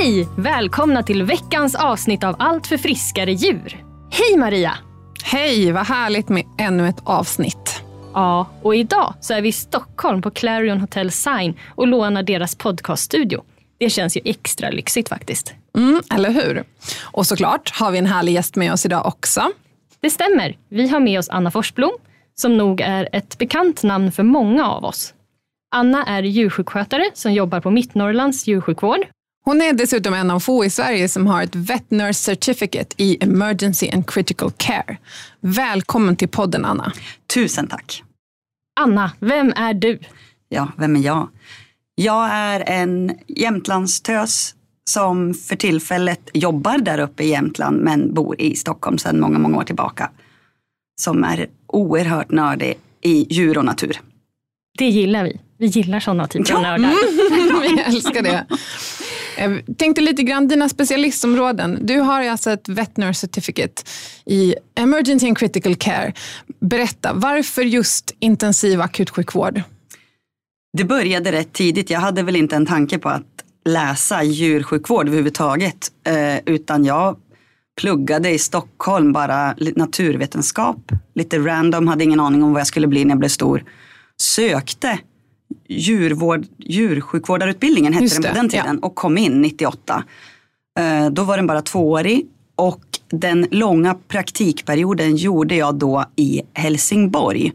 Hej! Välkomna till veckans avsnitt av Allt för friskare djur. Hej Maria! Hej, vad härligt med ännu ett avsnitt. Ja, och idag så är vi i Stockholm på Clarion Hotel Sign och lånar deras podcaststudio. Det känns ju extra lyxigt faktiskt. Mm, eller hur? Och såklart har vi en härlig gäst med oss idag också. Det stämmer. Vi har med oss Anna Forsblom, som nog är ett bekant namn för många av oss. Anna är djursjukskötare som jobbar på Mittnorrlands djursjukvård hon är dessutom en av få i Sverige som har ett Vet Nurse Certificate i Emergency and Critical Care. Välkommen till podden Anna. Tusen tack. Anna, vem är du? Ja, vem är jag? Jag är en Jämtlandstös som för tillfället jobbar där uppe i Jämtland men bor i Stockholm sedan många, många år tillbaka. Som är oerhört nördig i djur och natur. Det gillar vi. Vi gillar sådana typer av nördar. vi älskar det. Jag tänkte lite grann dina specialistområden. Du har alltså ett veterinary Certificate i Emergency and Critical Care. Berätta, varför just intensiv akutsjukvård? Det började rätt tidigt. Jag hade väl inte en tanke på att läsa djursjukvård överhuvudtaget. Eh, utan jag pluggade i Stockholm bara naturvetenskap. Lite random, hade ingen aning om vad jag skulle bli när jag blev stor. Sökte djurvård, djursjukvårdarutbildningen hette den på den tiden ja. och kom in 98. Eh, då var den bara tvåårig och den långa praktikperioden gjorde jag då i Helsingborg.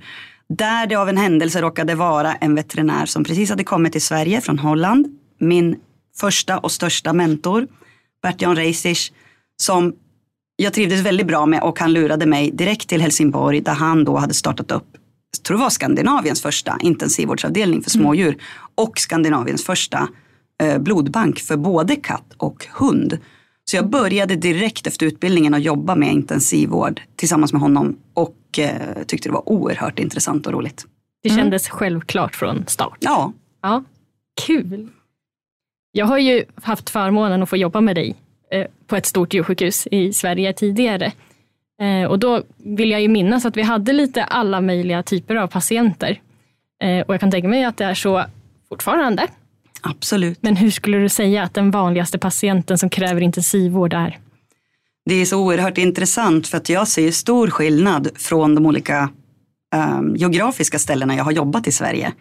Där det av en händelse råkade vara en veterinär som precis hade kommit till Sverige från Holland. Min första och största mentor, Bert-Jan Reisich, som jag trivdes väldigt bra med och han lurade mig direkt till Helsingborg där han då hade startat upp jag tror det var Skandinaviens första intensivvårdsavdelning för smådjur mm. och Skandinaviens första eh, blodbank för både katt och hund. Så jag började direkt efter utbildningen att jobba med intensivvård tillsammans med honom och eh, tyckte det var oerhört intressant och roligt. Det mm. kändes mm. självklart från start. Ja. ja. Kul. Jag har ju haft förmånen att få jobba med dig eh, på ett stort djursjukhus i Sverige tidigare. Eh, och då vill jag ju minnas att vi hade lite alla möjliga typer av patienter. Eh, och jag kan tänka mig att det är så fortfarande. Absolut. Men hur skulle du säga att den vanligaste patienten som kräver intensivvård är? Det är så oerhört intressant för att jag ser stor skillnad från de olika um, geografiska ställena jag har jobbat i Sverige.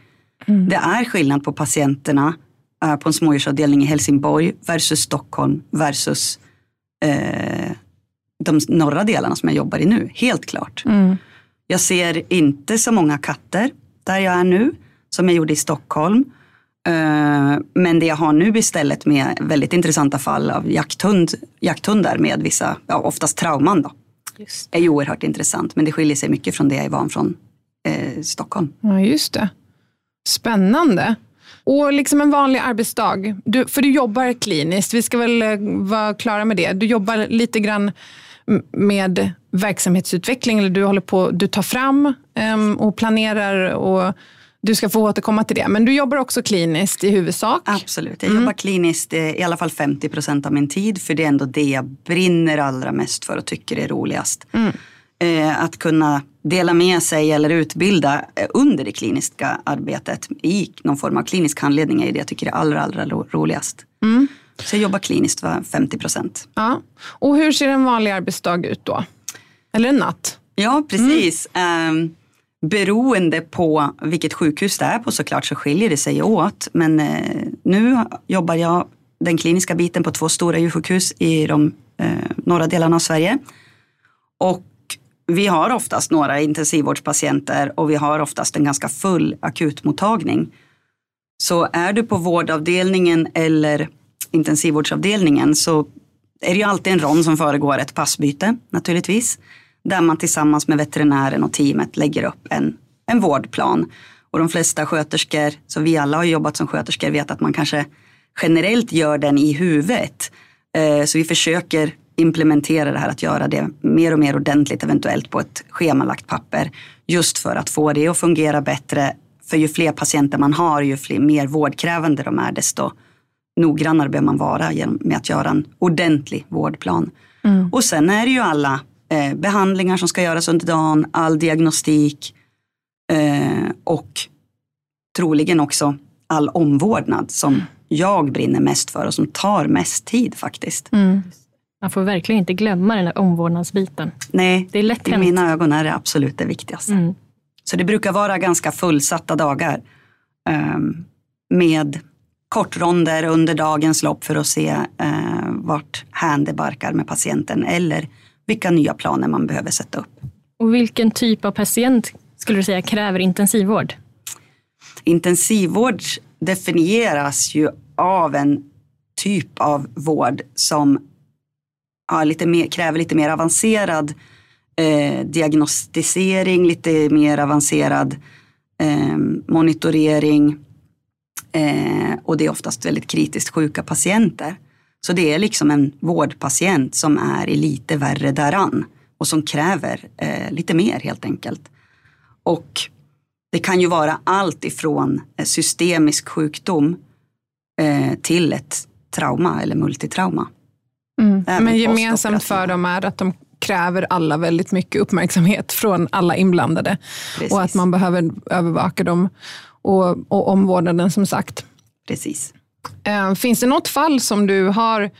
Mm. Det är skillnad på patienterna uh, på en smådjursavdelning i Helsingborg versus Stockholm versus uh, de norra delarna som jag jobbar i nu, helt klart. Mm. Jag ser inte så många katter där jag är nu som jag gjorde i Stockholm. Uh, men det jag har nu istället med väldigt intressanta fall av jakthund, jakthundar med vissa, ja, oftast trauman då, just. är ju oerhört intressant. Men det skiljer sig mycket från det jag är van från uh, Stockholm. Ja, just det. Spännande. Och liksom en vanlig arbetsdag, du, för du jobbar kliniskt, vi ska väl eh, vara klara med det. Du jobbar lite grann med verksamhetsutveckling, eller du håller på, du tar fram um, och planerar och du ska få återkomma till det. Men du jobbar också kliniskt i huvudsak? Absolut, jag mm. jobbar kliniskt i alla fall 50 procent av min tid. För det är ändå det jag brinner allra mest för och tycker är roligast. Mm. Eh, att kunna dela med sig eller utbilda eh, under det kliniska arbetet i någon form av klinisk handledning är det jag tycker är allra, allra roligast. Mm. Så jag jobbar kliniskt var 50 procent. Ja. Och hur ser en vanlig arbetsdag ut då? Eller en natt? Ja, precis. Mm. Um, beroende på vilket sjukhus det är på såklart så skiljer det sig åt. Men uh, nu jobbar jag den kliniska biten på två stora djursjukhus i de uh, norra delarna av Sverige. Och vi har oftast några intensivvårdspatienter och vi har oftast en ganska full akutmottagning. Så är du på vårdavdelningen eller intensivvårdsavdelningen så är det ju alltid en rond som föregår ett passbyte naturligtvis. Där man tillsammans med veterinären och teamet lägger upp en, en vårdplan. Och de flesta sköterskor, så vi alla har jobbat som sköterskor, vet att man kanske generellt gör den i huvudet. Eh, så vi försöker implementera det här att göra det mer och mer ordentligt eventuellt på ett schemalagt papper. Just för att få det att fungera bättre. För ju fler patienter man har, ju fler, mer vårdkrävande de är, desto noggrannare behöver man vara med att göra en ordentlig vårdplan. Mm. Och sen är det ju alla eh, behandlingar som ska göras under dagen, all diagnostik eh, och troligen också all omvårdnad som jag brinner mest för och som tar mest tid faktiskt. Mm. Man får verkligen inte glömma den här omvårdnadsbiten. Nej, det är lätt i mina ögon är det absolut det viktigaste. Mm. Så det brukar vara ganska fullsatta dagar um, med kortronder under dagens lopp för att se uh, vart hän det barkar med patienten eller vilka nya planer man behöver sätta upp. Och vilken typ av patient skulle du säga kräver intensivvård? Intensivvård definieras ju av en typ av vård som har lite mer, kräver lite mer avancerad eh, diagnostisering, lite mer avancerad eh, monitorering. Eh, och det är oftast väldigt kritiskt sjuka patienter. Så det är liksom en vårdpatient som är i lite värre däran och som kräver eh, lite mer helt enkelt. Och det kan ju vara allt ifrån systemisk sjukdom eh, till ett trauma eller multitrauma. Mm. Men gemensamt för dem är att de kräver alla väldigt mycket uppmärksamhet från alla inblandade. Precis. Och att man behöver övervaka dem och, och omvårdnaden som sagt. Precis. Eh, finns det något fall som du har,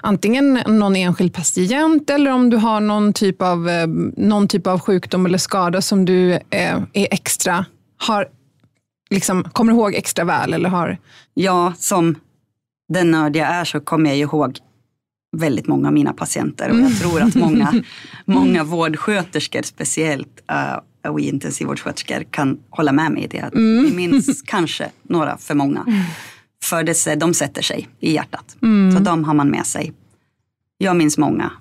antingen någon enskild patient eller om du har någon typ av, eh, någon typ av sjukdom eller skada som du eh, är extra, har, liksom, kommer ihåg extra väl? Eller har... Ja, som den nörd jag är så kommer jag ihåg väldigt många av mina patienter och jag tror att många, många vårdsköterskor speciellt och intensivvårdssköterskor kan hålla med mig i det. Mm. Vi minns kanske några för många. För det, de sätter sig i hjärtat. Mm. Så de har man med sig. Jag minns många.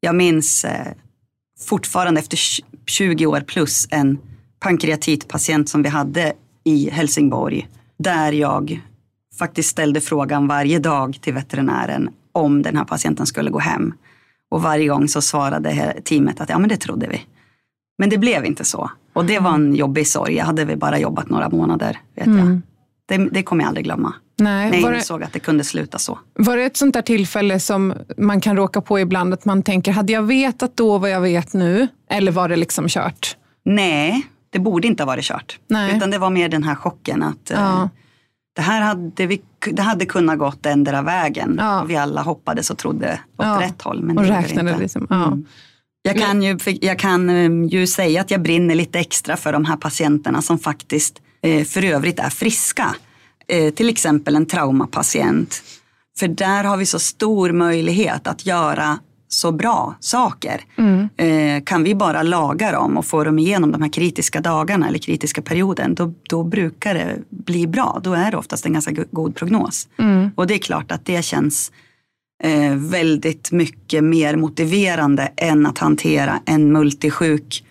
Jag minns eh, fortfarande efter 20 år plus en pankreatitpatient som vi hade i Helsingborg. Där jag faktiskt ställde frågan varje dag till veterinären om den här patienten skulle gå hem. Och varje gång så svarade teamet att ja men det trodde vi. Men det blev inte så. Och det var en jobbig sorg. Jag hade väl bara jobbat några månader. Vet mm. jag. Det, det kommer jag aldrig glömma. Nej, när jag insåg att det kunde sluta så. Var det ett sånt där tillfälle som man kan råka på ibland, att man tänker, hade jag vetat då vad jag vet nu? Eller var det liksom kört? Nej, det borde inte ha varit kört. Nej. Utan det var mer den här chocken att ja. eh, det här hade, vi, det hade kunnat gått ändra vägen. Ja. Vi alla hoppades och trodde åt ja. rätt håll. Men och det räknade inte. liksom. Ja. Mm. Jag kan, ju, jag kan ju säga att jag brinner lite extra för de här patienterna som faktiskt eh, för övrigt är friska. Eh, till exempel en traumapatient. För där har vi så stor möjlighet att göra så bra saker. Mm. Eh, kan vi bara laga dem och få dem igenom de här kritiska dagarna eller kritiska perioden, då, då brukar det bli bra. Då är det oftast en ganska god prognos. Mm. Och det är klart att det känns eh, väldigt mycket mer motiverande än att hantera en multisjuk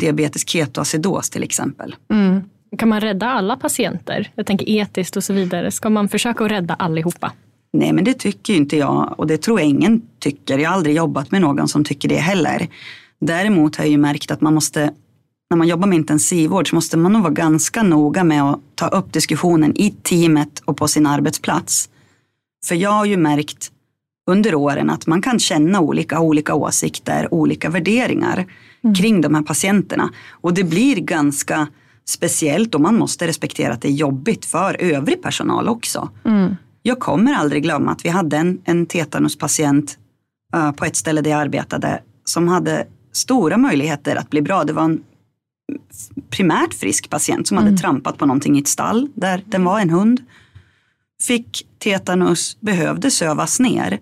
diabetes ketoacidos till exempel. Mm. Kan man rädda alla patienter? Jag tänker etiskt och så vidare. Ska man försöka att rädda allihopa? Nej, men det tycker inte jag och det tror jag ingen tycker. Jag har aldrig jobbat med någon som tycker det heller. Däremot har jag ju märkt att man måste, när man jobbar med intensivvård så måste man nog vara ganska noga med att ta upp diskussionen i teamet och på sin arbetsplats. För jag har ju märkt under åren att man kan känna olika, olika åsikter, olika värderingar mm. kring de här patienterna. Och det blir ganska speciellt och man måste respektera att det är jobbigt för övrig personal också. Mm. Jag kommer aldrig glömma att vi hade en, en tetanuspatient uh, på ett ställe där jag arbetade som hade stora möjligheter att bli bra. Det var en primärt frisk patient som mm. hade trampat på någonting i ett stall där den var en hund. Fick tetanus, behövde sövas ner.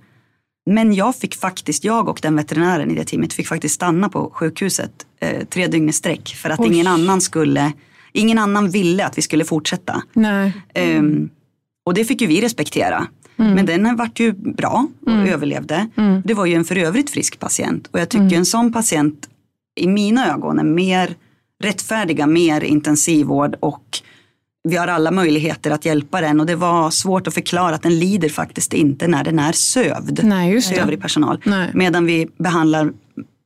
Men jag fick faktiskt, jag och den veterinären i det teamet fick faktiskt stanna på sjukhuset eh, tre dygn i sträck för att Oj. ingen annan skulle, ingen annan ville att vi skulle fortsätta. Nej. Um, och det fick ju vi respektera. Mm. Men den vart ju bra och mm. överlevde. Mm. Det var ju en för övrigt frisk patient. Och jag tycker mm. en sån patient i mina ögon är mer rättfärdiga, mer intensivvård och vi har alla möjligheter att hjälpa den och det var svårt att förklara att den lider faktiskt inte när den är sövd. Nej, just det. Övrig personal. Nej. Medan vi behandlar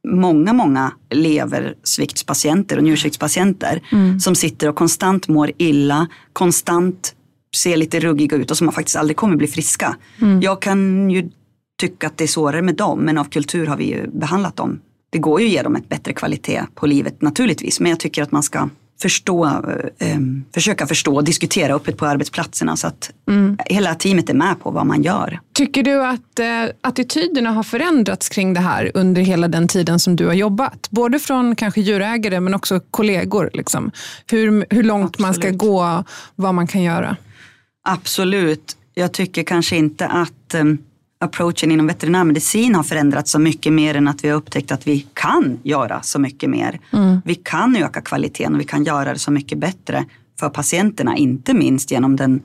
många, många leversviktspatienter och njursviktspatienter mm. som sitter och konstant mår illa, konstant ser lite ruggiga ut och som faktiskt aldrig kommer bli friska. Mm. Jag kan ju tycka att det är svårare med dem men av kultur har vi ju behandlat dem. Det går ju att ge dem ett bättre kvalitet på livet naturligtvis men jag tycker att man ska förstå, eh, försöka förstå och diskutera öppet på arbetsplatserna så att mm. hela teamet är med på vad man gör. Tycker du att eh, attityderna har förändrats kring det här under hela den tiden som du har jobbat? Både från kanske djurägare men också kollegor. Liksom. Hur, hur långt Absolut. man ska gå, vad man kan göra. Absolut. Jag tycker kanske inte att eh, approachen inom veterinärmedicin har förändrats så mycket mer än att vi har upptäckt att vi kan göra så mycket mer. Mm. Vi kan öka kvaliteten och vi kan göra det så mycket bättre för patienterna, inte minst genom den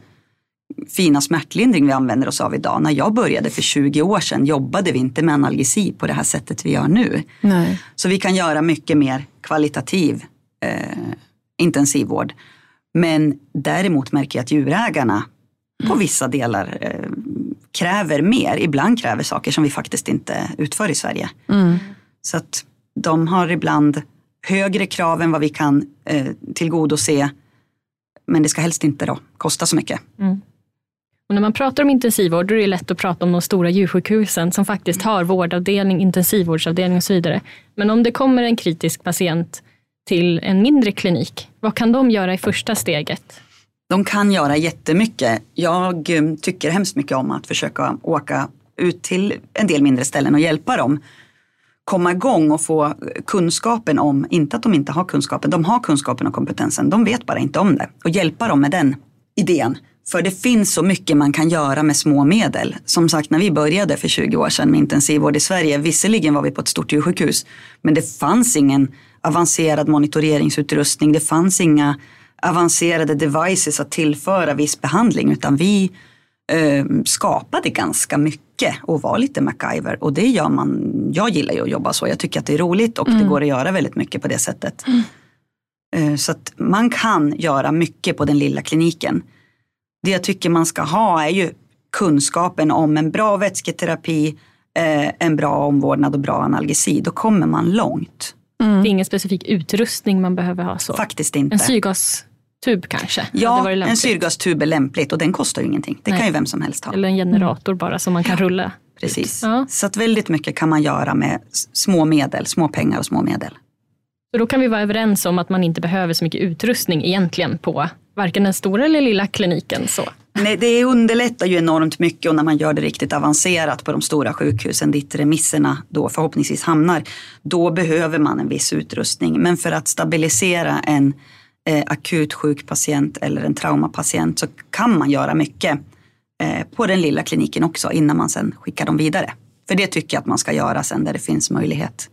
fina smärtlindring vi använder oss av idag. När jag började för 20 år sedan jobbade vi inte med analgesi på det här sättet vi gör nu. Nej. Så vi kan göra mycket mer kvalitativ eh, intensivvård. Men däremot märker jag att djurägarna på vissa delar eh, kräver mer, ibland kräver saker som vi faktiskt inte utför i Sverige. Mm. Så att de har ibland högre krav än vad vi kan eh, tillgodose. Men det ska helst inte då kosta så mycket. Mm. Och när man pratar om intensivvård då är det lätt att prata om de stora djursjukhusen som faktiskt har vårdavdelning, intensivvårdsavdelning och så vidare. Men om det kommer en kritisk patient till en mindre klinik, vad kan de göra i första steget? De kan göra jättemycket. Jag eh, tycker hemskt mycket om att försöka åka ut till en del mindre ställen och hjälpa dem komma igång och få kunskapen om, inte att de inte har kunskapen, de har kunskapen och kompetensen, de vet bara inte om det. Och hjälpa dem med den idén. För det finns så mycket man kan göra med små medel. Som sagt, när vi började för 20 år sedan med intensivvård i Sverige, visserligen var vi på ett stort djursjukhus, men det fanns ingen avancerad monitoreringsutrustning, det fanns inga avancerade devices att tillföra viss behandling utan vi eh, skapade ganska mycket och var lite MacGyver och det gör man, jag gillar ju att jobba så, jag tycker att det är roligt och mm. det går att göra väldigt mycket på det sättet. Mm. Eh, så att man kan göra mycket på den lilla kliniken. Det jag tycker man ska ha är ju kunskapen om en bra vätsketerapi, eh, en bra omvårdnad och bra analgesi. Då kommer man långt. Mm. Det är ingen specifik utrustning man behöver ha så? Faktiskt inte. En syrgastub kanske? Ja, en syrgastub är lämpligt och den kostar ju ingenting. Det Nej. kan ju vem som helst ha. Eller en generator bara som man kan rulla. Precis. Ja. Så att väldigt mycket kan man göra med små medel, små pengar och små medel. Så då kan vi vara överens om att man inte behöver så mycket utrustning egentligen på varken den stora eller lilla kliniken. Så. Nej, det underlättar ju enormt mycket och när man gör det riktigt avancerat på de stora sjukhusen dit remisserna då förhoppningsvis hamnar. Då behöver man en viss utrustning. Men för att stabilisera en eh, akut sjuk patient eller en traumapatient så kan man göra mycket eh, på den lilla kliniken också innan man sen skickar dem vidare. För det tycker jag att man ska göra sen där det finns möjlighet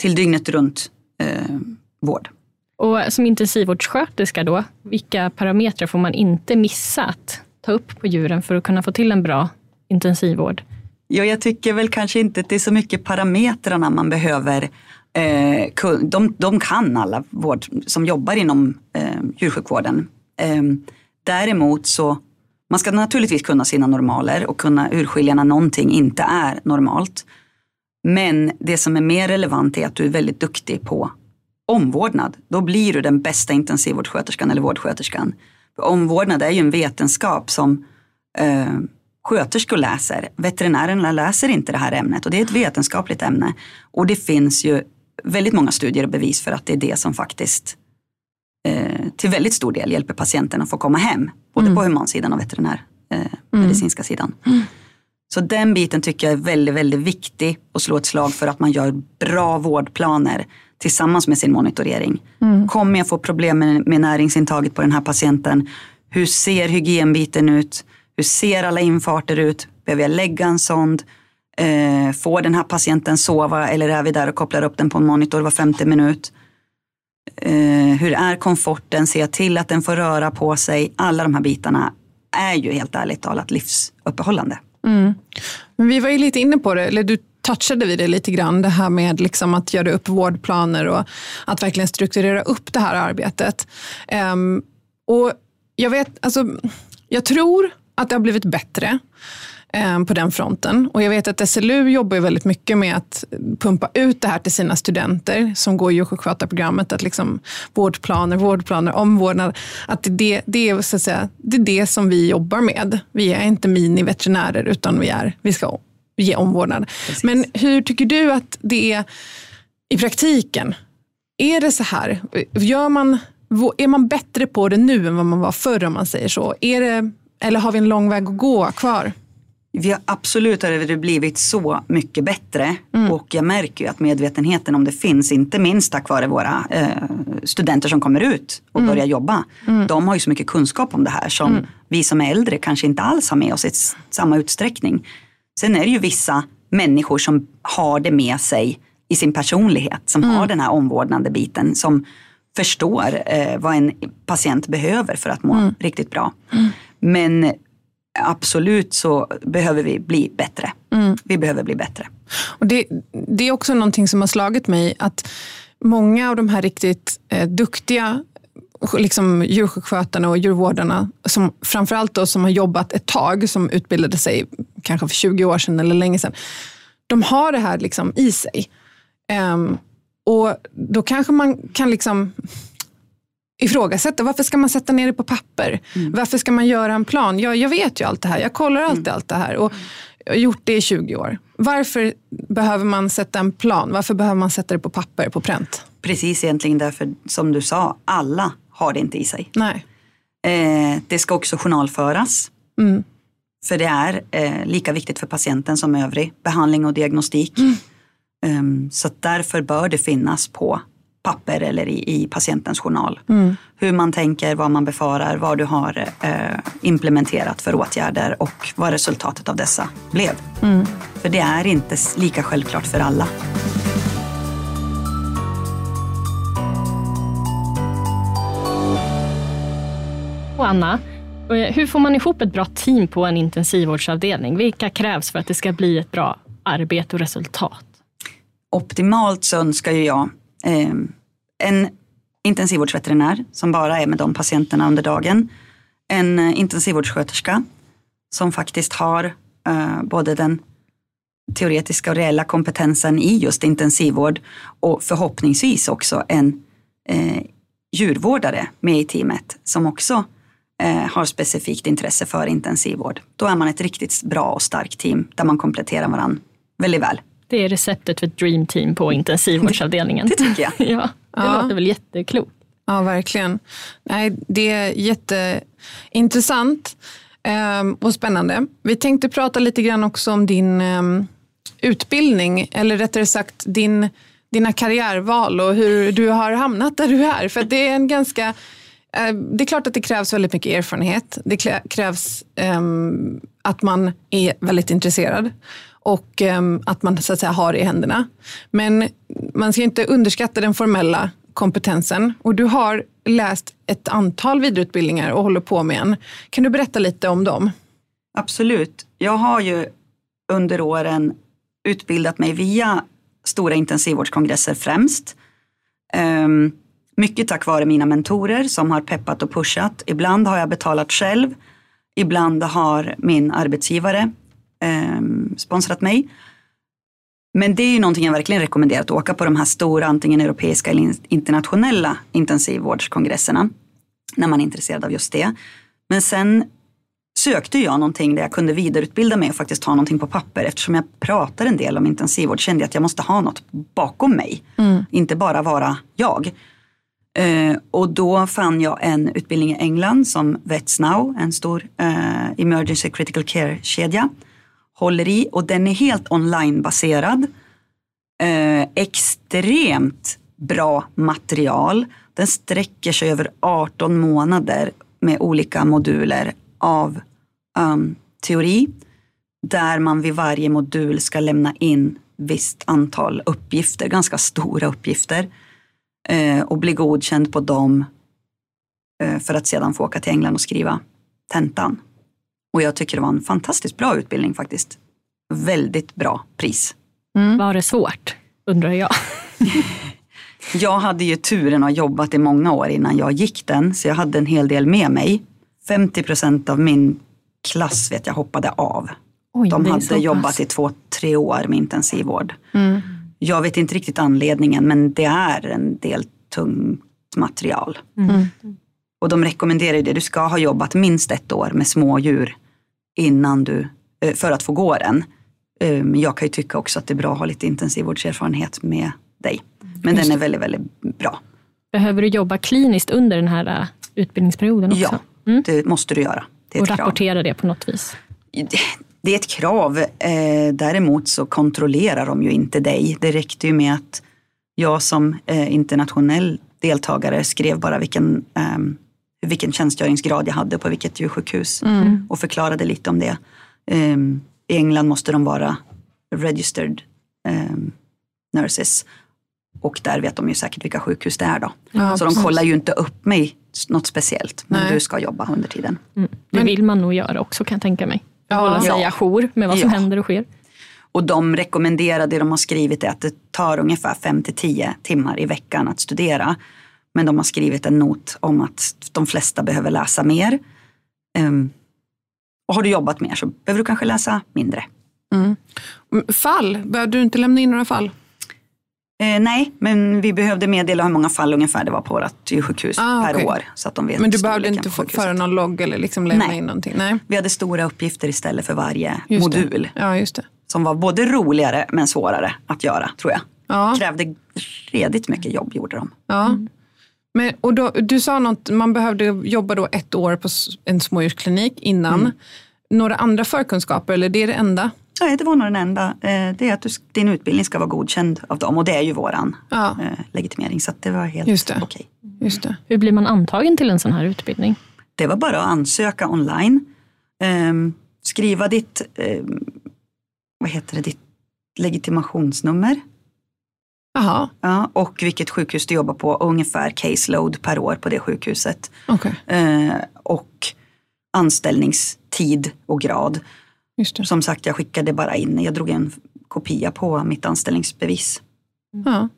till dygnet runt eh, vård. Och som intensivvårdssköterska då, vilka parametrar får man inte missa att ta upp på djuren för att kunna få till en bra intensivvård? Ja, jag tycker väl kanske inte att det är så mycket parametrarna man behöver. Eh, de, de kan alla vård som jobbar inom eh, djursjukvården. Eh, däremot så man ska naturligtvis kunna sina normaler och kunna urskilja när någonting inte är normalt. Men det som är mer relevant är att du är väldigt duktig på omvårdnad, då blir du den bästa intensivvårdssköterskan eller vårdsköterskan. För omvårdnad är ju en vetenskap som eh, sköterskor läser. Veterinärerna läser inte det här ämnet och det är ett vetenskapligt ämne. Och det finns ju väldigt många studier och bevis för att det är det som faktiskt eh, till väldigt stor del hjälper patienten att få komma hem. Både mm. på humansidan och veterinärmedicinska eh, mm. sidan. Mm. Så den biten tycker jag är väldigt, väldigt viktig att slå ett slag för att man gör bra vårdplaner tillsammans med sin monitorering. Mm. Kommer jag få problem med, med näringsintaget på den här patienten? Hur ser hygienbiten ut? Hur ser alla infarter ut? Behöver jag lägga en sond? Eh, får den här patienten sova eller är vi där och kopplar upp den på en monitor var femte minut? Eh, hur är komforten? Ser jag till att den får röra på sig? Alla de här bitarna är ju helt ärligt talat livsuppehållande. Mm. Men vi var ju lite inne på det, eller du touchade vi det lite grann, det här med liksom att göra upp vårdplaner och att verkligen strukturera upp det här arbetet. Um, och jag vet, alltså, jag tror att det har blivit bättre um, på den fronten. Och jag vet att SLU jobbar väldigt mycket med att pumpa ut det här till sina studenter som går djursjukskötarprogrammet. Att liksom vårdplaner, vårdplaner, omvårdnad. Att det, det, är, så att säga, det är det som vi jobbar med. Vi är inte miniveterinärer utan vi, är, vi ska ge omvårdnad. Precis. Men hur tycker du att det är i praktiken? Är det så här? Gör man, är man bättre på det nu än vad man var förr om man säger så? Är det, eller har vi en lång väg att gå kvar? Vi har absolut har blivit så mycket bättre mm. och jag märker ju att medvetenheten om det finns, inte minst tack vare våra eh, studenter som kommer ut och mm. börjar jobba. Mm. De har ju så mycket kunskap om det här som mm. vi som är äldre kanske inte alls har med oss i samma utsträckning. Sen är det ju vissa människor som har det med sig i sin personlighet, som mm. har den här omvårdnande biten, som förstår eh, vad en patient behöver för att må mm. riktigt bra. Mm. Men absolut så behöver vi bli bättre. Mm. Vi behöver bli bättre. Och det, det, är också någonting som har slagit mig att många av de här riktigt eh, duktiga liksom djursjukskötarna och djurvårdarna, som, framförallt då som har jobbat ett tag, som utbildade sig kanske för 20 år sedan eller länge sedan, de har det här liksom i sig. Um, och då kanske man kan liksom ifrågasätta, varför ska man sätta ner det på papper? Mm. Varför ska man göra en plan? Jag, jag vet ju allt det här, jag kollar alltid mm. allt det här. Och, jag har gjort det i 20 år. Varför behöver man sätta en plan? Varför behöver man sätta det på papper, på pränt? Precis egentligen därför, som du sa, alla har det inte i sig. Nej. Eh, det ska också journalföras. Mm. För det är eh, lika viktigt för patienten som övrig behandling och diagnostik. Mm. Um, så därför bör det finnas på papper eller i, i patientens journal. Mm. Hur man tänker, vad man befarar, vad du har eh, implementerat för åtgärder och vad resultatet av dessa blev. Mm. För det är inte lika självklart för alla. Anna, eh, hur får man ihop ett bra team på en intensivvårdsavdelning? Vilka krävs för att det ska bli ett bra arbete och resultat? Optimalt så önskar ju jag eh, en intensivvårdsveterinär som bara är med de patienterna under dagen. En eh, intensivvårdssköterska som faktiskt har eh, både den teoretiska och reella kompetensen i just intensivvård och förhoppningsvis också en eh, djurvårdare med i teamet som också har specifikt intresse för intensivvård. Då är man ett riktigt bra och starkt team där man kompletterar varandra väldigt väl. Det är receptet för ett dream team på intensivvårdsavdelningen. Det, det tycker jag. ja, det ja. låter väl jätteklokt. Ja, verkligen. Nej, det är jätteintressant um, och spännande. Vi tänkte prata lite grann också om din um, utbildning, eller rättare sagt din, dina karriärval och hur du har hamnat där du är. För det är en ganska Eh, det är klart att det krävs väldigt mycket erfarenhet. Det krävs um, att man är väldigt intresserad och um, att man så att säga har det i händerna. Men man ska inte underskatta den formella kompetensen och du har läst ett antal vidareutbildningar och håller på med en. Kan du berätta lite om dem? Absolut. Jag har ju under åren utbildat mig via stora intensivvårdskongresser främst. Um, mycket tack vare mina mentorer som har peppat och pushat. Ibland har jag betalat själv. Ibland har min arbetsgivare eh, sponsrat mig. Men det är ju någonting jag verkligen rekommenderar att åka på de här stora, antingen europeiska eller internationella intensivvårdskongresserna. När man är intresserad av just det. Men sen sökte jag någonting där jag kunde vidareutbilda mig och faktiskt ha någonting på papper. Eftersom jag pratar en del om intensivvård kände jag att jag måste ha något bakom mig. Mm. Inte bara vara jag. Eh, och då fann jag en utbildning i England som Vets Now, en stor eh, emergency critical care-kedja håller i och den är helt onlinebaserad. Eh, extremt bra material. Den sträcker sig över 18 månader med olika moduler av um, teori. Där man vid varje modul ska lämna in visst antal uppgifter, ganska stora uppgifter. Eh, och bli godkänd på dem eh, för att sedan få åka till England och skriva tentan. Och jag tycker det var en fantastiskt bra utbildning faktiskt. Väldigt bra pris. Var det svårt, undrar jag. Jag hade ju turen att ha jobbat i många år innan jag gick den, så jag hade en hel del med mig. 50 procent av min klass vet jag hoppade av. Oj, De hade jobbat i två, tre år med intensivvård. Mm. Jag vet inte riktigt anledningen, men det är en del tungt material. Mm. Och de rekommenderar ju det, du ska ha jobbat minst ett år med smådjur innan du, eh, för att få gå den. Eh, Men jag kan ju tycka också att det är bra att ha lite intensivvårdserfarenhet med dig. Men den är väldigt, väldigt bra. Behöver du jobba kliniskt under den här äh, utbildningsperioden också? Ja, Mm. det måste du göra. Det är Och ett krav. rapportera det på något vis? Det- är ett krav. Eh, däremot så kontrollerar de ju inte dig. Det räckte ju med att jag som eh, internationell deltagare skrev bara vilken, ehm, vilken tjänstgöringsgrad jag hade på vilket djursjukhus Mm. och förklarade lite om det. Ehm, I England måste de vara registered ehm, nurses och där vet de ju säkert vilka sjukhus det är då. Ja, så de precis. kollar ju inte upp mig något speciellt, men Nej. du ska jobba under tiden. Mm. Det Men- vill man nog göra också kan jag tänka mig. Ja. Hålla sig Ja. ajour med vad som Ja. händer och sker. Och de rekommenderar, det de har skrivit är att det tar ungefär 5 till 10 timmar i veckan att studera. Men de har skrivit en not om att de flesta behöver läsa mer. Ehm, och har du jobbat mer så behöver du kanske läsa mindre. Mm. Fall, behövde du inte lämna in några fall? Eh, nej, men vi behövde meddela hur många fall ungefär det var på vårt djursjukhus Ah, per år. Så att de vet Men du behövde inte föra någon logg eller liksom lämna Nej. in någonting? Nej. Vi hade stora uppgifter istället för varje Just det. modul. Ja, just det. Som var både roligare men svårare att göra tror jag. Ja. Krävde redigt mycket jobb gjorde de. Ja. Men, och då, du sa något, man behövde jobba då ett år på en smådjursklinik innan. Mm. Några andra förkunskaper eller det är det enda? Nej, det var nog den enda. Eh, Det är att du, din utbildning ska vara godkänd av dem och det är ju våran Ja, eh, legitimering. Så att det var helt Just det. okej. just det. Hur blir man antagen till en sån här utbildning? Det var bara att ansöka online. Ehm, skriva ditt, ehm, vad heter det, ditt legitimationsnummer. Jaha, Ja, och vilket sjukhus du jobbar på och ungefär caseload per år på det sjukhuset. okej. Eh, och anställningstid och grad. Just det. Som sagt, jag skickade bara in, jag drog en kopia på mitt anställningsbevis. Ja.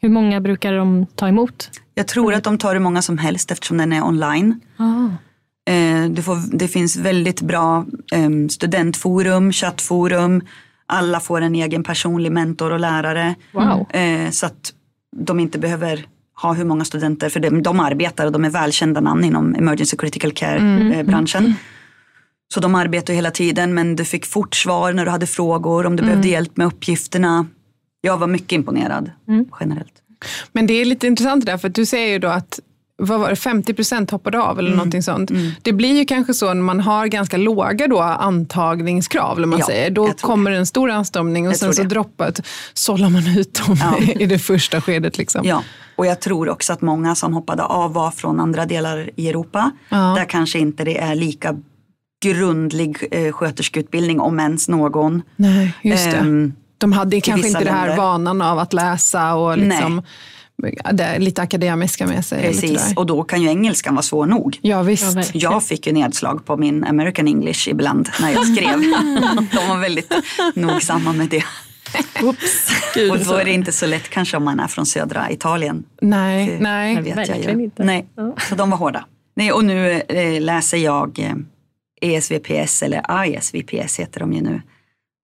Hur många brukar de ta emot? Jag tror att de tar hur många som helst eftersom den är online. Ah. Eh, du får, det finns väldigt bra eh, studentforum, chattforum. Alla får en egen personlig mentor och lärare. Wow. Eh, så att de inte behöver ha hur många studenter, för de, de arbetar och de är välkända namn inom emergency critical care-branschen. Så de arbetar ju hela tiden men du fick fort svar när du hade frågor, om du behövde hjälp med uppgifterna. Jag var mycket imponerad generellt. Men det är lite intressant där, för att du säger ju då att vad var det, 50 procent hoppade av eller någonting sånt. Det blir ju kanske så när man har ganska låga då antagningskrav, eller man Ja, säger. Då kommer en stor anstormning och Jag sen så det. droppat sållar man ut dem Ja. i det första skedet. Liksom. Ja, och jag tror också att många som hoppade av var från andra delar i Europa. Ja. Där kanske inte det är lika grundlig eh, sköterskeutbildning om ens någon. Nej, just det. Ehm, De hade kanske inte det här vanan av att läsa och liksom, det lite akademiska med sig. Precis, och då kan ju engelskan vara svår nog. Ja visst. Ja. Jag fick ju nedslag på min American English ibland när jag skrev. De var väldigt nogsamma med det. Gud, och då är det inte så lätt kanske om man är från södra Italien. nej, Det- nej. verkligen inte. Nej, så de var hårda. Nej, och nu eh, läser jag eh, ESVPS eller ISVPS heter de ju nu.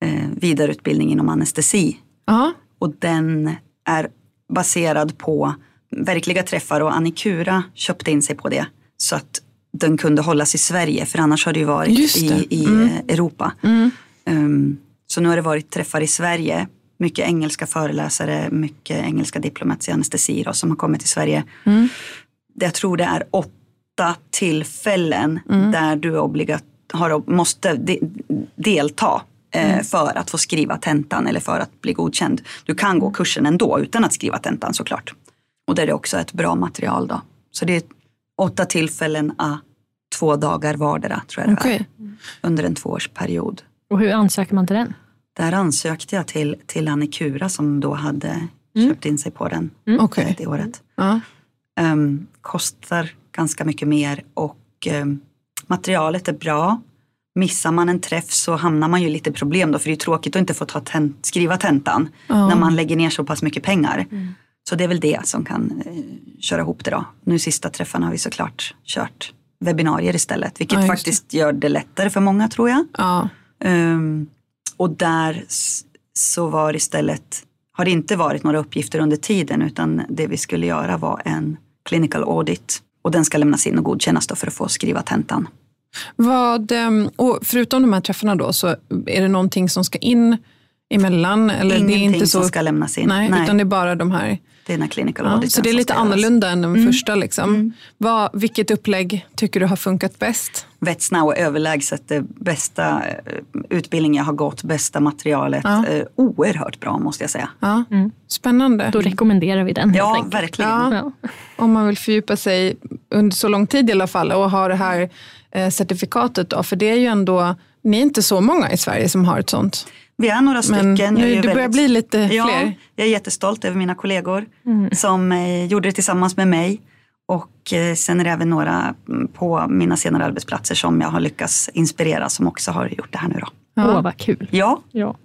Eh, vidareutbildning inom anestesi. Ja, Och den är baserad på verkliga träffar och Annikura köpte in sig på det. Så att den kunde hållas i Sverige för annars har det ju varit Just i, det. i Mm. eh, Europa. mm. Um, så nu har det varit träffar i Sverige. Mycket engelska föreläsare, mycket engelska diplomats i anestesi då, som har kommit till Sverige. Mm. Det- Jag tror det är åtta tillfällen Mm. där du obligat, har, måste de, delta eh, Mm. för att få skriva tentan eller för att bli godkänd. Du kan gå kursen ändå utan att skriva tentan såklart. Och där är det också ett bra material då. Så det är åtta tillfällen a två dagar vardera tror jag det okej. är, under en tvåårsperiod. Och hur ansöker man till den? Där ansökte jag till, till Annikura som då hade köpt in sig på den Okej. det året. Ja. Ehm, kostar ganska mycket mer och ehm, materialet är bra. missar man en träff så hamnar man ju lite i problem då för det är tråkigt att inte få ta tent, skriva tentan när man lägger ner så pass mycket pengar. Mm. Så det är väl det som kan eh, köra ihop det då. Nu sista träffarna har vi såklart kört webbinarier istället vilket Ja, faktiskt gör det lättare för många tror jag. Ja. Ehm, och där så var istället, har det inte varit några uppgifter under tiden utan det vi skulle göra var en clinical audit. Och den ska lämnas in och godkännas för att få skriva tentan. Vad, ehm, och förutom de här träffarna då, så är det någonting som ska in emellan? Eller Ingenting det är inte så, som ska lämnas in. Nej, utan det är bara de här. Här clinical Ja, auditen så det är lite annorlunda än den Mm. första. Liksom. Vad, vilket upplägg tycker du har funkat bäst? Vetsna och överlägset det bästa eh, utbildning jag har gått, bästa materialet. Ja. Eh, oerhört bra måste jag säga. Ja, Mm. Spännande. Då rekommenderar vi den Ja, verkligen. Ja. Ja. Om man vill fördjupa sig under så lång tid i alla fall och ha det här eh, certifikatet. Då, för det är ju ändå, ni är inte så många i Sverige som har ett sånt. Vi är några Men stycken. Jag är nu, det börjar väldigt- bli lite Ja, fler. jag är jättestolt över mina kollegor som eh, gjorde det tillsammans med mig. Och eh, sen är det även några mm, på mina senare arbetsplatser som jag har lyckats inspirera som också har gjort det här nu då. Ja. Åh, vad kul. Ja, Ja.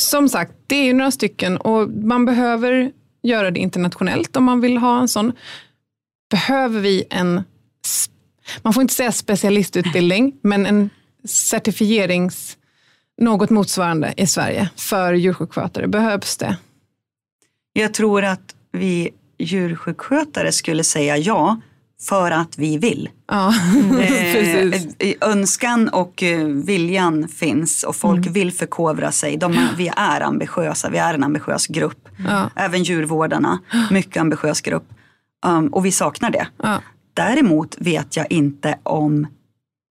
Som sagt, det är ju några stycken och man behöver göra det internationellt om man vill ha en sån. Behöver vi en, man får inte säga specialistutbildning, men en certifierings, något motsvarande i Sverige för djursjukskötare. Behövs det? jag tror att vi djursjukskötare skulle säga ja för att vi vill. Ja, precis. Eh, önskan och eh, viljan finns och folk vill förkovra sig. De, vi är ambitiösa, vi är en ambitiös grupp. Ja. Även djurvårdarna, mycket ambitiös grupp. Um, och vi saknar det. Ja. Däremot vet jag inte om,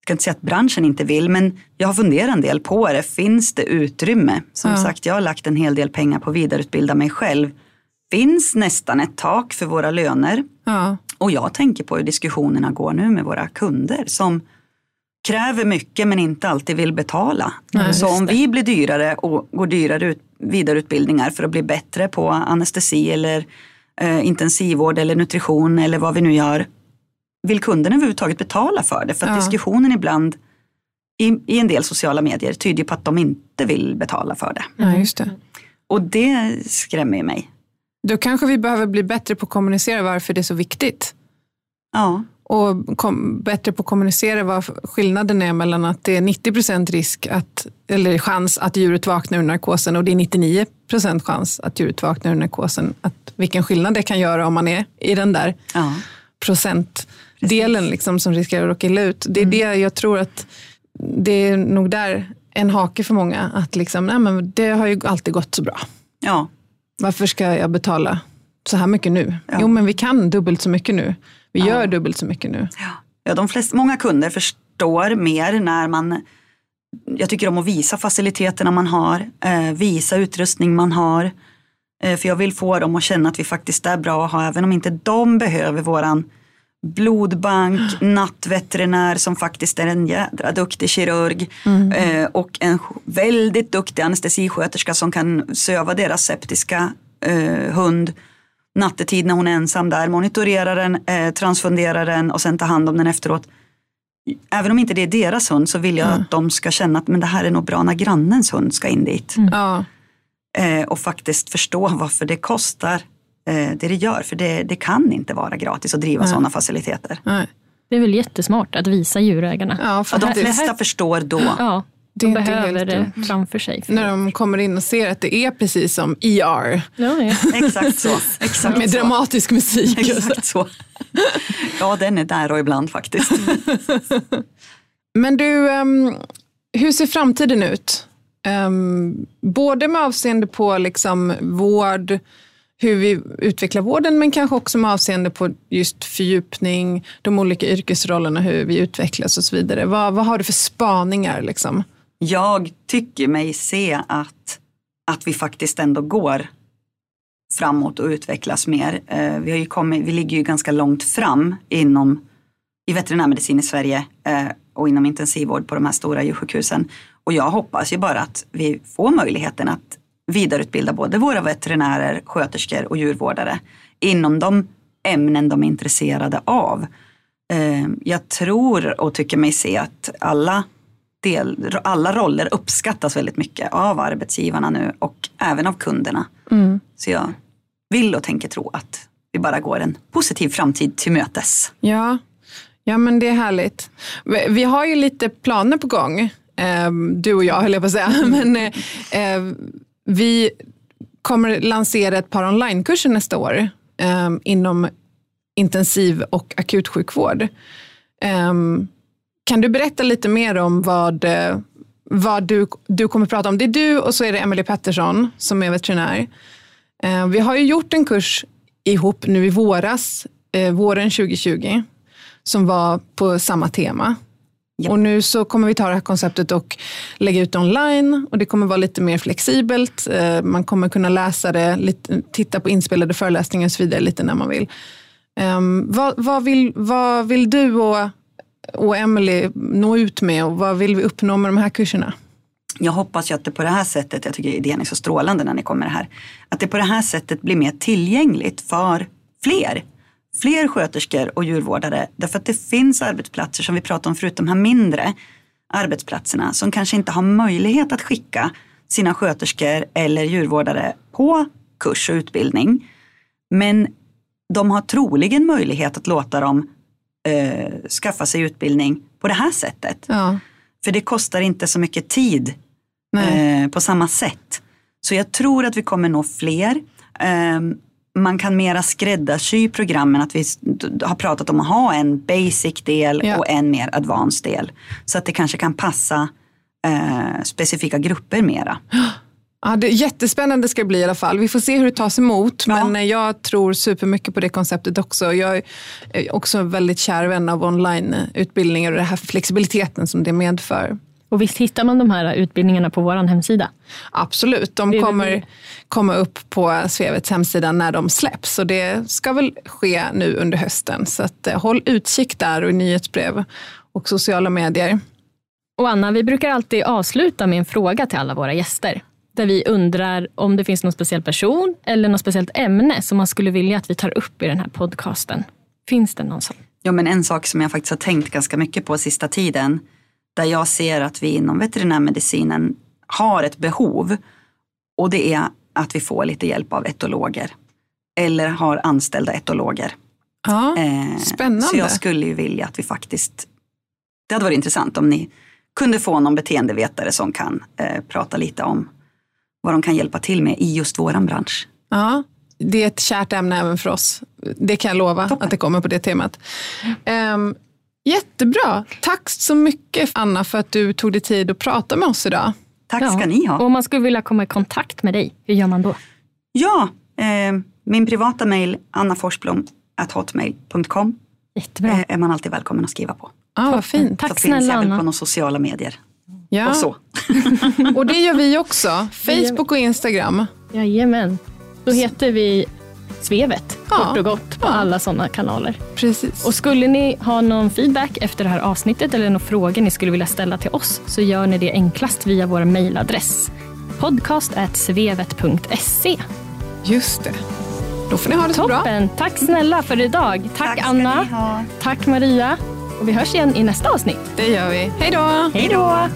ska inte säga att branschen inte vill, men jag har funderat en del på det. Finns det utrymme? Som Ja. sagt, jag har lagt en hel del pengar på att vidareutbilda mig själv. Finns nästan ett tak för våra löner? Ja. Och jag tänker på hur diskussionerna går nu med våra kunder som kräver mycket men inte alltid vill betala. Nej, så om vi blir dyrare och går dyrare ut, vidareutbildningar för att bli bättre på anestesi eller eh, intensivvård eller nutrition eller vad vi nu gör. Vill kunden överhuvudtaget betala för det? För att Ja. diskussionen ibland i, i en del sociala medier tyder på att de inte vill betala för det. ja, just det. Och det skrämmer ju mig. Då kanske vi behöver bli bättre på att kommunicera varför det är så viktigt. Ja, Och kom, bättre på att kommunicera vad skillnaden är mellan att det är 90% risk att, eller chans att djuret vaknar ur narkosen och det är 99% chans att djuret vaknar ur narkosen. Att, vilken skillnad det kan göra om man är i den där ja. Procentdelen liksom, som riskerar att råka illa ut. Det är det jag tror att det är nog där en hake för många. Att liksom, nej, men det har ju alltid gått så bra. ja. Varför ska jag betala så här mycket nu? Ja. Jo, men vi kan dubbelt så mycket nu. Vi Ja. gör dubbelt så mycket nu. Ja, de flesta, många kunder förstår mer när man jag tycker om att visa faciliteterna man har, eh, visa utrustning man har. Eh, för jag vill få dem att känna att vi faktiskt är bra att ha, även om inte de behöver våran blodbank, nattveterinär som faktiskt är en jädra duktig kirurg eh, och en väldigt duktig anestesisköterska som kan söva deras septiska eh, hund nattetid när hon är ensam där, monitorera den, eh, transfundera den och sen ta hand om den efteråt. Även om inte det är deras hund så vill jag att de ska känna att men det här är nog bra när grannens hund ska in dit. Ja. Eh, och faktiskt förstå varför det kostar eh, det det gör. För det, det kan inte vara gratis att driva sådana faciliteter. Nej. Det är väl jättesmart att visa djurägarna. Ja, Ja, de flesta förstår då. Ja, de inte behöver det dumt. framför sig. När de kommer in och ser att det är precis som ER. Ja, ja. Exakt så. Exakt Med så. dramatisk musik. Exakt så. Ja, den är där och ibland faktiskt. Men du, ehm, hur ser framtiden ut? Ehm, både med avseende på liksom vård, hur vi utvecklar vården, men kanske också med avseende på just fördjupning, de olika yrkesrollerna, hur vi utvecklas och så vidare. Vad, vad har du för spaningar? Liksom? Jag tycker mig se att, att vi faktiskt ändå går framåt och utvecklas mer. Eh, vi, har ju kommit, vi ligger ju ganska långt fram inom i veterinärmedicin i Sverige eh, och inom intensivvård på de här stora djursjukhusen. Och jag hoppas ju bara att vi får möjligheten att vidareutbilda både våra veterinärer, sköterskor och djurvårdare inom de ämnen de är intresserade av. Eh, jag tror och tycker mig se att alla del, alla roller uppskattas väldigt mycket av arbetsgivarna nu och även av kunderna. Mm. Så jag vill och tänker tro att vi bara går en positiv framtid till mötes. Ja. ja, men det är härligt. Vi- har ju lite planer på gång, eh, du och jag höll jag på att säga. Men, eh, eh, vi kommer lansera ett par onlinekurser nästa år eh, inom intensiv och akutsjukvård. Eh, kan du berätta lite mer om vad, eh, vad du, du kommer prata om? Det är du och så är det Emelie Pettersson som är veterinär. Eh, Vi har ju gjort en kurs ihop nu i våras, eh, våren 2020, som var på samma tema. Ja. Och nu så kommer vi ta det här konceptet och lägga ut online och det kommer vara lite mer flexibelt. Eh, Man kommer kunna läsa det, lite, titta på inspelade föreläsningar och så vidare lite när man vill. Ehm, vad, vad, vill, vad vill du och, och Emily nå ut med och vad vill vi uppnå med de här kurserna? Jag hoppas ju att det på det här sättet, jag tycker idén är så strålande när ni kommer här, att det på det här sättet blir mer tillgängligt för fler. Fler sköterskor och djurvårdare. Därför att det finns arbetsplatser som vi pratade om förut, de här mindre arbetsplatserna som kanske inte har möjlighet att skicka sina sköterskor eller djurvårdare på kurs och utbildning. Men de har troligen möjlighet att låta dem eh, skaffa sig utbildning på det här sättet. Ja, För det kostar inte så mycket tid eh, på samma sätt. Så jag tror att vi kommer nå fler. Eh, man kan mera skräddarsy programmen. Att vi har pratat om att ha en basic del Ja. och en mer advanced del. Så att det kanske kan passa eh, specifika grupper mera. Ja, det är jättespännande ska det bli i alla fall. Vi får se hur det tas emot. Ja. Men eh, jag tror supermycket på det konceptet också. Jag är också en väldigt kär vän av onlineutbildningar och den här flexibiliteten som det medför. Och visst hittar man de här utbildningarna på vår hemsida? Absolut, de kommer komma upp på Svevets hemsida när de släpps. Och det ska väl ske nu under hösten. Så att, eh, håll utkik där och i nyhetsbrev och sociala medier. Och Anna, vi brukar alltid avsluta med en fråga till alla våra gäster. Där vi undrar om det finns någon speciell person eller något speciellt ämne som man skulle vilja att vi tar upp i den här podcasten. Finns det någon sån? Ja, men en sak som jag faktiskt har tänkt ganska mycket på sista tiden. Där jag ser att vi inom veterinärmedicinen har ett behov. Och det är att vi får lite hjälp av etologer. Eller har anställda etologer. Ja, Eh, Spännande. Så jag skulle ju vilja att vi faktiskt, det hade varit intressant om ni kunde få någon beteendevetare som kan eh, prata lite om vad de kan hjälpa till med i just våran bransch. ja, det är ett kärt ämne även för oss. Det kan jag lova Toppen. att det kommer på det temat. Um, jättebra. Tack så mycket Anna för att du tog dig tid att prata med oss idag. Tack Ja. ska ni ha. Och om man skulle vilja komma i kontakt med dig, hur gör man då? Ja, eh, min privata mejl annafors.hotmail.com Jättebra. eh, är man alltid välkommen att skriva på. Ah, vad fint. Tack Så finns snälla jag väl på några sociala medier. Ja. Och så. Och det gör vi också. Facebook och Instagram. Jajamän. Då heter vi Svevet, Ja. kort och gott, på Ja. alla sådana kanaler. Precis. Och skulle ni ha någon feedback efter det här avsnittet eller några frågor ni skulle vilja ställa till oss så gör ni det enklast via vår mejladress podcast.svevet.se. Just det. Då får ni ha det så bra. Toppen! Tack snälla för idag. Tack, Tack Anna. Tack Maria. Och vi hörs igen i nästa avsnitt. Det gör vi. Hej då! Hej då!